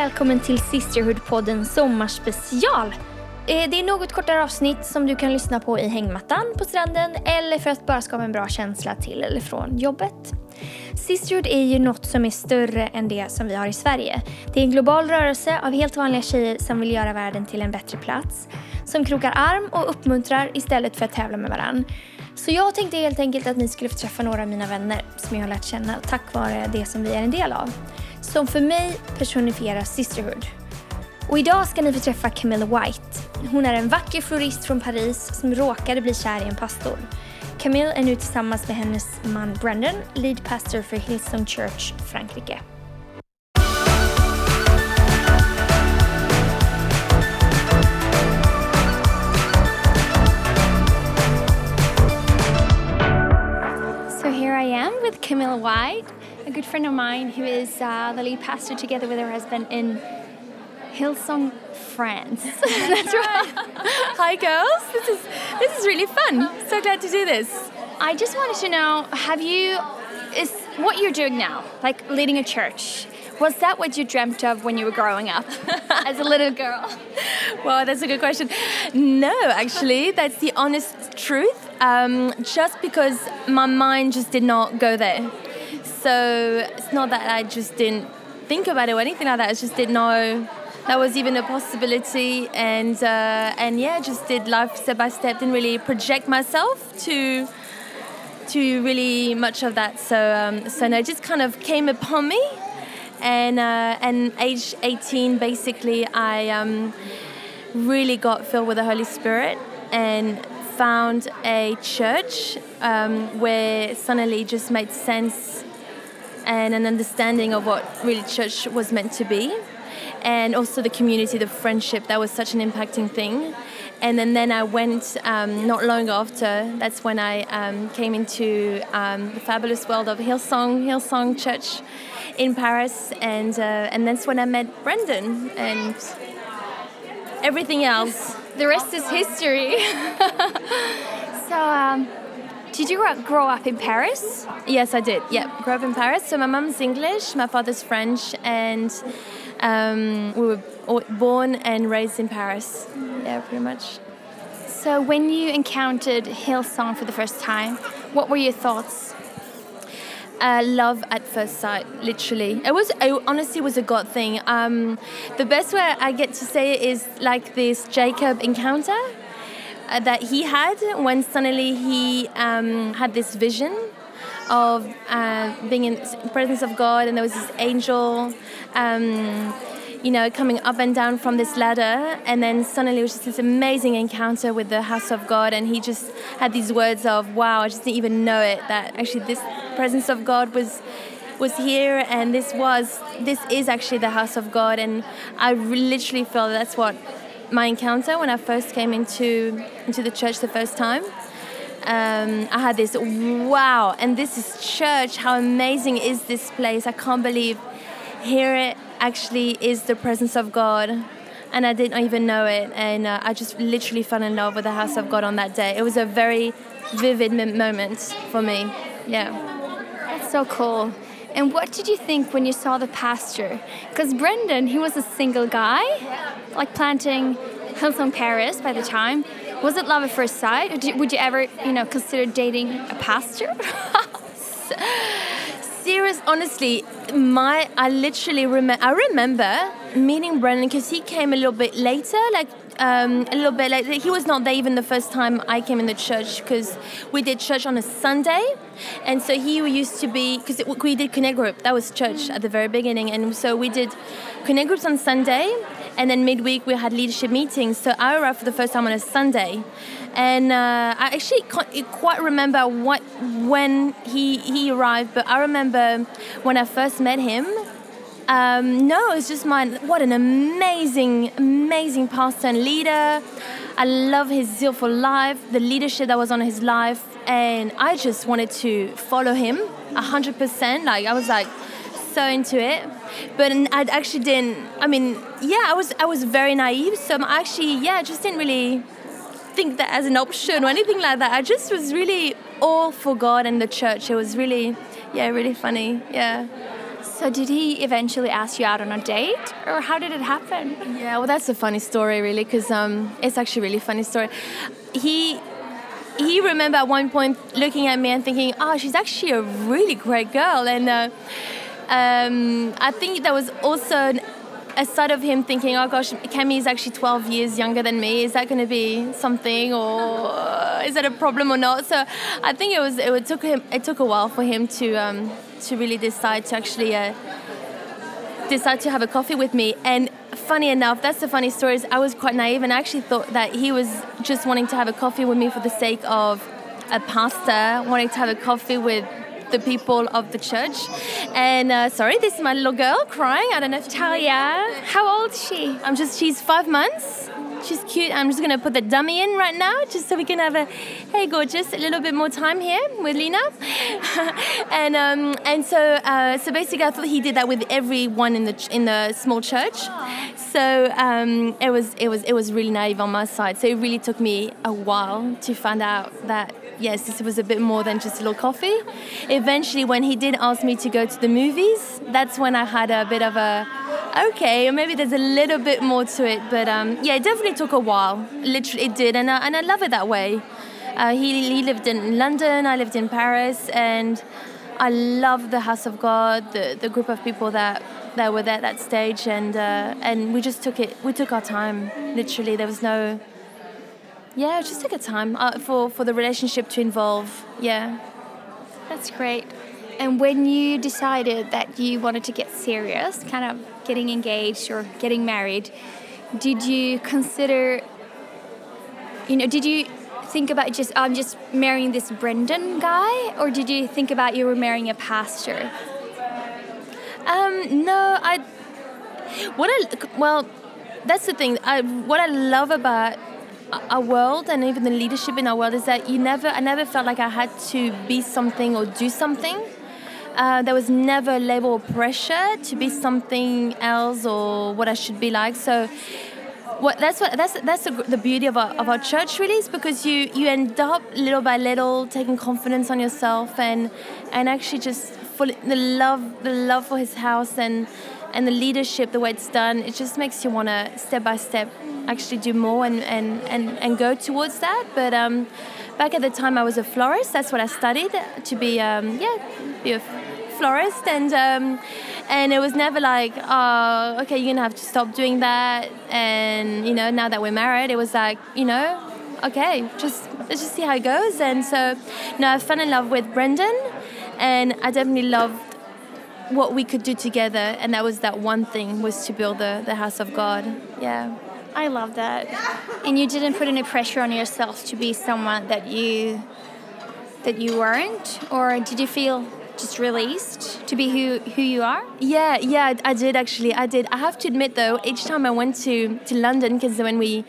välkommen till Sisterhood-podden Sommarspecial. Eh, det är något kortare avsnitt som du kan lyssna på i hängmattan på stranden eller för att bara skapa en bra känsla till eller från jobbet. Sisterhood är ju något som är större än det som vi har i Sverige. Det är en global rörelse av helt vanliga tjejer som vill göra världen till en bättre plats. Som krokar arm och uppmuntrar istället för att tävla med varann. Så jag tänkte helt enkelt att ni skulle få träffa några av mina vänner som jag har lärt känna tack vare det som vi är en del av. Som för mig personifierar Sisterhood. Och idag ska ni få träffa Camilla White. Hon är en vacker florist från Paris som råkade bli kär i en pastor. Camille är nu tillsammans med hennes man Brendan, lead pastor för Hillsong Church, Frankrike. So here I am with Camilla White, a good friend of mine who is uh, the lead pastor together with her husband in Hillsong, France. That's right. Hi girls, this is this is really fun. So glad to do this. I just wanted to know, have you is what you're doing now, like leading a church? Was that what you dreamt of when you were growing up as a little girl? Well, that's a good question. No, actually, that's the honest truth. Um, just because my mind just did not go there. So it's not that I just didn't think about it or anything like that. I just didn't know that was even a possibility, and uh, and yeah, just did life step by step. Didn't really project myself to to really much of that. So um, so no, it just kind of came upon me, and uh, and age 18, basically, I um, really got filled with the Holy Spirit and found a church um, where suddenly just made sense and an understanding of what really church was meant to be and also the community the friendship that was such an impacting thing and then, then I went um, not long after. That's when I um, came into um, the fabulous world of Hillsong, Hillsong Church in Paris, and uh, and that's when I met Brendan and everything else. The rest is history. so, um, did you grow- grow up in Paris? Yes, I did. Yeah, grew up in Paris. So my mum's English, my father's French, and um, we were born and raised in Paris. Yeah, pretty much. So, when you encountered Hillsong for the first time, what were your thoughts? uh, love at first sight, literally. It was it honestly was a God thing. Um, the best way I get to say it is like this Jacob encounter that he had when suddenly he um, had this vision of uh, being in presence of God, and there was this angel. Um, you know, coming up and down from this ladder, and then suddenly it was just this amazing encounter with the house of God, and he just had these words of, "Wow, I just didn't even know it that actually this presence of God was was here, and this was this is actually the house of God." And I literally felt that's what my encounter when I first came into into the church the first time. Um, I had this wow, and this is church. How amazing is this place? I can't believe here it actually is the presence of God. And I didn't even know it. And uh, I just literally fell in love with the house of God on that day. It was a very vivid moment for me. Yeah. That's so cool. And what did you think when you saw the pasture? Because Brendan, he was a single guy, like planting Hillsong Paris by the time. Was it love at first sight? Did, would you ever, you know, consider dating a pastor? Serious, honestly, my I literally remember. I remember meeting Brendan because he came a little bit later, like um, a little bit later. He was not there even the first time I came in the church because we did church on a Sunday, and so he used to be because we did connect group. That was church at the very beginning, and so we did connect groups on Sunday, and then midweek we had leadership meetings. So I arrived for the first time on a Sunday, and uh, I actually can't quite remember what when he he arrived, but I remember when I first met him. Um, no, it's just my what an amazing, amazing pastor and leader. I love his zeal for life, the leadership that was on his life, and I just wanted to follow him hundred percent. Like I was like so into it, but I actually didn't. I mean, yeah, I was I was very naive, so I actually yeah, just didn't really think that as an option or anything like that. I just was really all for God and the church. It was really yeah, really funny. Yeah. So did he eventually ask you out on a date, or how did it happen? Yeah, well, that's a funny story, really, because um, it's actually a really funny story. He he remember at one point looking at me and thinking, "Oh, she's actually a really great girl," and uh, um, I think there was also a side of him thinking, "Oh gosh, Cami is actually 12 years younger than me. Is that going to be something, or is that a problem or not?" So I think it was it took him it took a while for him to um, to really decide to actually. Uh, decide to have a coffee with me and funny enough that's the funny story is i was quite naive and i actually thought that he was just wanting to have a coffee with me for the sake of a pastor wanting to have a coffee with the people of the church. And uh, sorry, this is my little girl crying. I don't know if Talia. How old is she? I'm just, she's five months. She's cute. I'm just gonna put the dummy in right now, just so we can have a, hey, gorgeous, a little bit more time here with Lena. and um, and so uh, so basically, I thought he did that with everyone in the in the small church. So um, it was it was it was really naive on my side. So it really took me a while to find out that yes, this was a bit more than just a little coffee. Eventually, when he did ask me to go to the movies, that's when I had a bit of a, okay, maybe there's a little bit more to it. But um, yeah, it definitely took a while. Literally, it did, and I, and I love it that way. Uh, he, he lived in London, I lived in Paris, and I love the House of God, the, the group of people that that were there at that stage, and uh, and we just took it. We took our time. Literally, there was no yeah, just take a time uh, for for the relationship to involve. Yeah, that's great. And when you decided that you wanted to get serious, kind of getting engaged or getting married, did you consider? You know, did you think about just I'm just marrying this Brendan guy, or did you think about you were marrying a pastor? Um, no, I. What I well, that's the thing. I what I love about our world and even the leadership in our world is that you never I never felt like I had to be something or do something. Uh, there was never a label or pressure to be something else or what I should be like. So what that's what that's that's the, the beauty of our, of our church really is because you you end up little by little taking confidence on yourself and and actually just full, the love the love for his house and and the leadership the way it's done it just makes you want to step by step actually do more and, and, and, and go towards that. But um, back at the time, I was a florist. That's what I studied to be, um, yeah, be a florist. And um, and it was never like, oh, okay, you're gonna have to stop doing that. And you know, now that we're married, it was like, you know, okay, just let's just see how it goes. And so, no, I fell in love with Brendan, and I definitely loved what we could do together and that was that one thing was to build the, the house of god. Yeah. I love that. And you didn't put any pressure on yourself to be someone that you that you weren't? Or did you feel just released to be who who you are? Yeah, yeah, I did actually. I did. I have to admit though, each time I went to to London because when we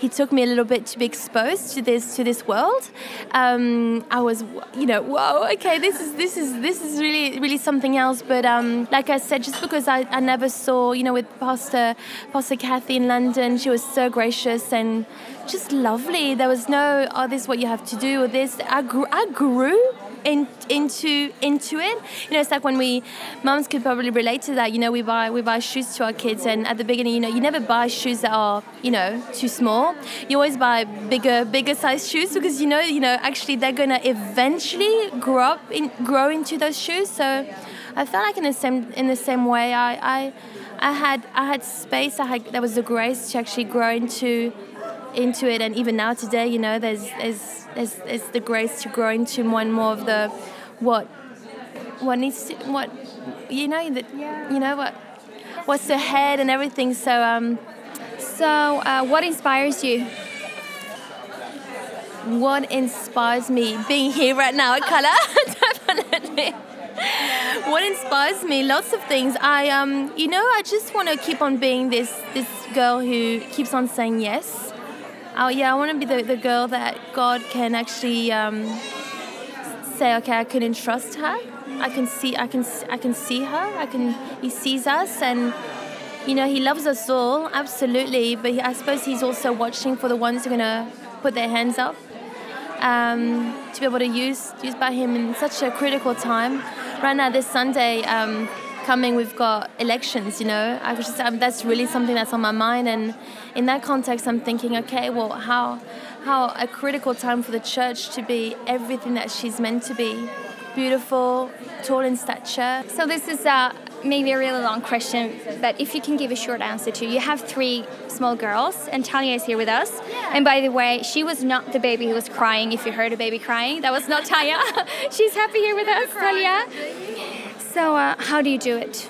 he took me a little bit to be exposed to this to this world. Um, I was, you know, whoa, okay, this is this is this is really really something else. But um, like I said, just because I, I never saw, you know, with Pastor Pastor Kathy in London, she was so gracious and just lovely. There was no, oh, this is what you have to do, or this. I grew, I grew in, into into it. You know, it's like when we mums could probably relate to that. You know, we buy we buy shoes to our kids, and at the beginning, you know, you never buy shoes that are you know too small. You always buy bigger bigger size shoes because you know you know actually they're gonna eventually grow up in grow into those shoes. So I felt like in the same in the same way, I I, I had I had space. I had there was the grace to actually grow into into it, and even now today, you know, there's there's there's, there's the grace to grow into more and more of the what what needs to what you know that yeah. you know what what's ahead and everything. So um, so uh, what inspires you? What inspires me being here right now at Color definitely. What inspires me? Lots of things. I um, you know, I just want to keep on being this this girl who keeps on saying yes oh yeah, I want to be the, the girl that God can actually um, say, okay, I can entrust her. I can see, I can, I can see her. I can. He sees us, and you know, He loves us all, absolutely. But I suppose He's also watching for the ones who are gonna put their hands up um, to be able to use use by Him in such a critical time. Right now, this Sunday. Um, coming we've got elections. You know, I was just um, that's really something that's on my mind, and in that context, I'm thinking, okay, well, how how a critical time for the church to be everything that she's meant to be, beautiful, tall in stature. So this is uh, maybe a really long question, but if you can give a short answer to, you have three small girls, and tanya is here with us. Yeah. And by the way, she was not the baby who was crying. If you heard a baby crying, that was not tanya She's happy here with us, Talia. So uh, how do you do it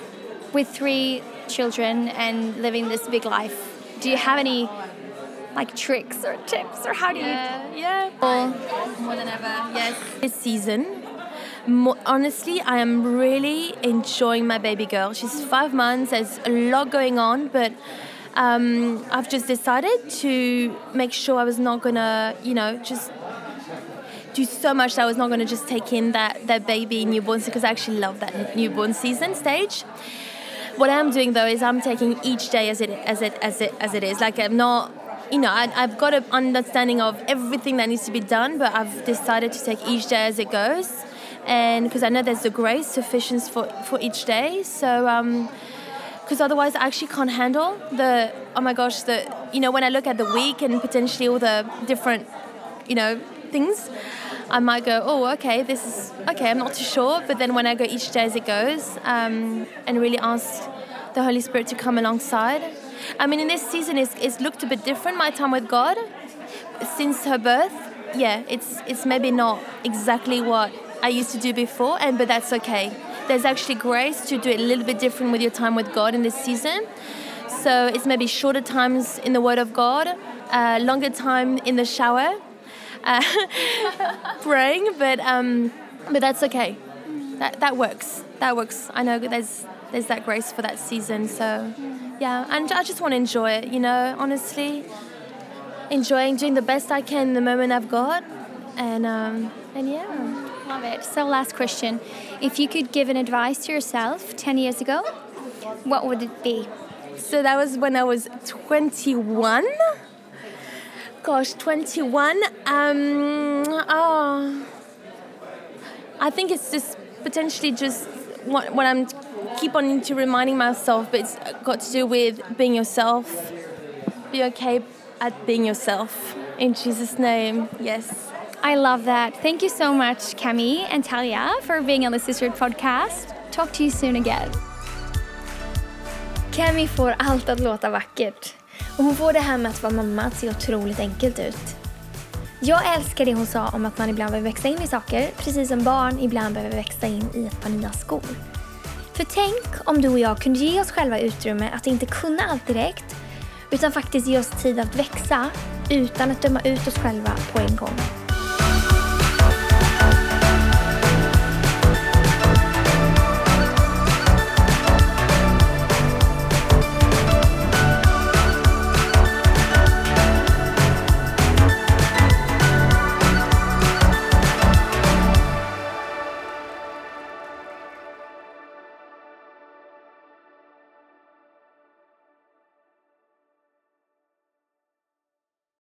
with three children and living this big life? Do you have any like tricks or tips, or how do you? Yeah, yeah. Well, more than ever, yes. This season, honestly, I am really enjoying my baby girl. She's five months. There's a lot going on, but um, I've just decided to make sure I was not gonna, you know, just do so much that I was not gonna just take in that that baby newborn because I actually love that newborn season stage. What I'm doing though is I'm taking each day as it as it as it as it is. Like I'm not you know, I, have got an understanding of everything that needs to be done, but I've decided to take each day as it goes. And because I know there's the grace sufficient for, for each day. So, because um, otherwise I actually can't handle the, oh my gosh, the, you know, when I look at the week and potentially all the different, you know, things, I might go, oh, okay, this is, okay, I'm not too sure. But then when I go each day as it goes um, and really ask the Holy Spirit to come alongside, I mean, in this season, it's, it's looked a bit different. My time with God, since her birth, yeah, it's it's maybe not exactly what I used to do before, and but that's okay. There's actually grace to do it a little bit different with your time with God in this season. So it's maybe shorter times in the Word of God, uh, longer time in the shower, uh, praying, but um, but that's okay. That that works. That works. I know there's there's that grace for that season. So yeah, and I just want to enjoy it, you know, honestly. Enjoying doing the best I can in the moment I've got. And, um, and yeah. Love it. So, last question. If you could give an advice to yourself 10 years ago, what would it be? So, that was when I was 21. Gosh, 21. Um, oh, I think it's just potentially just what, what I'm keep on into reminding myself, but it's got to do with being yourself. Be okay at being yourself. In Jesus' name, yes. I love that. Thank you so much, Cami and Talia, for being on the Sisterhood podcast. Talk to you soon again. Cami får allt att låta vackert. Och hon får det här med att vara mamma att se otroligt enkelt ut. Jag älskar det hon sa om att man ibland behöver växa in i saker, precis som barn ibland behöver växa in i ett par nya skor. För tänk om du och jag kunde ge oss själva utrymme att inte kunna allt direkt, utan faktiskt ge oss tid att växa utan att döma ut oss själva på en gång.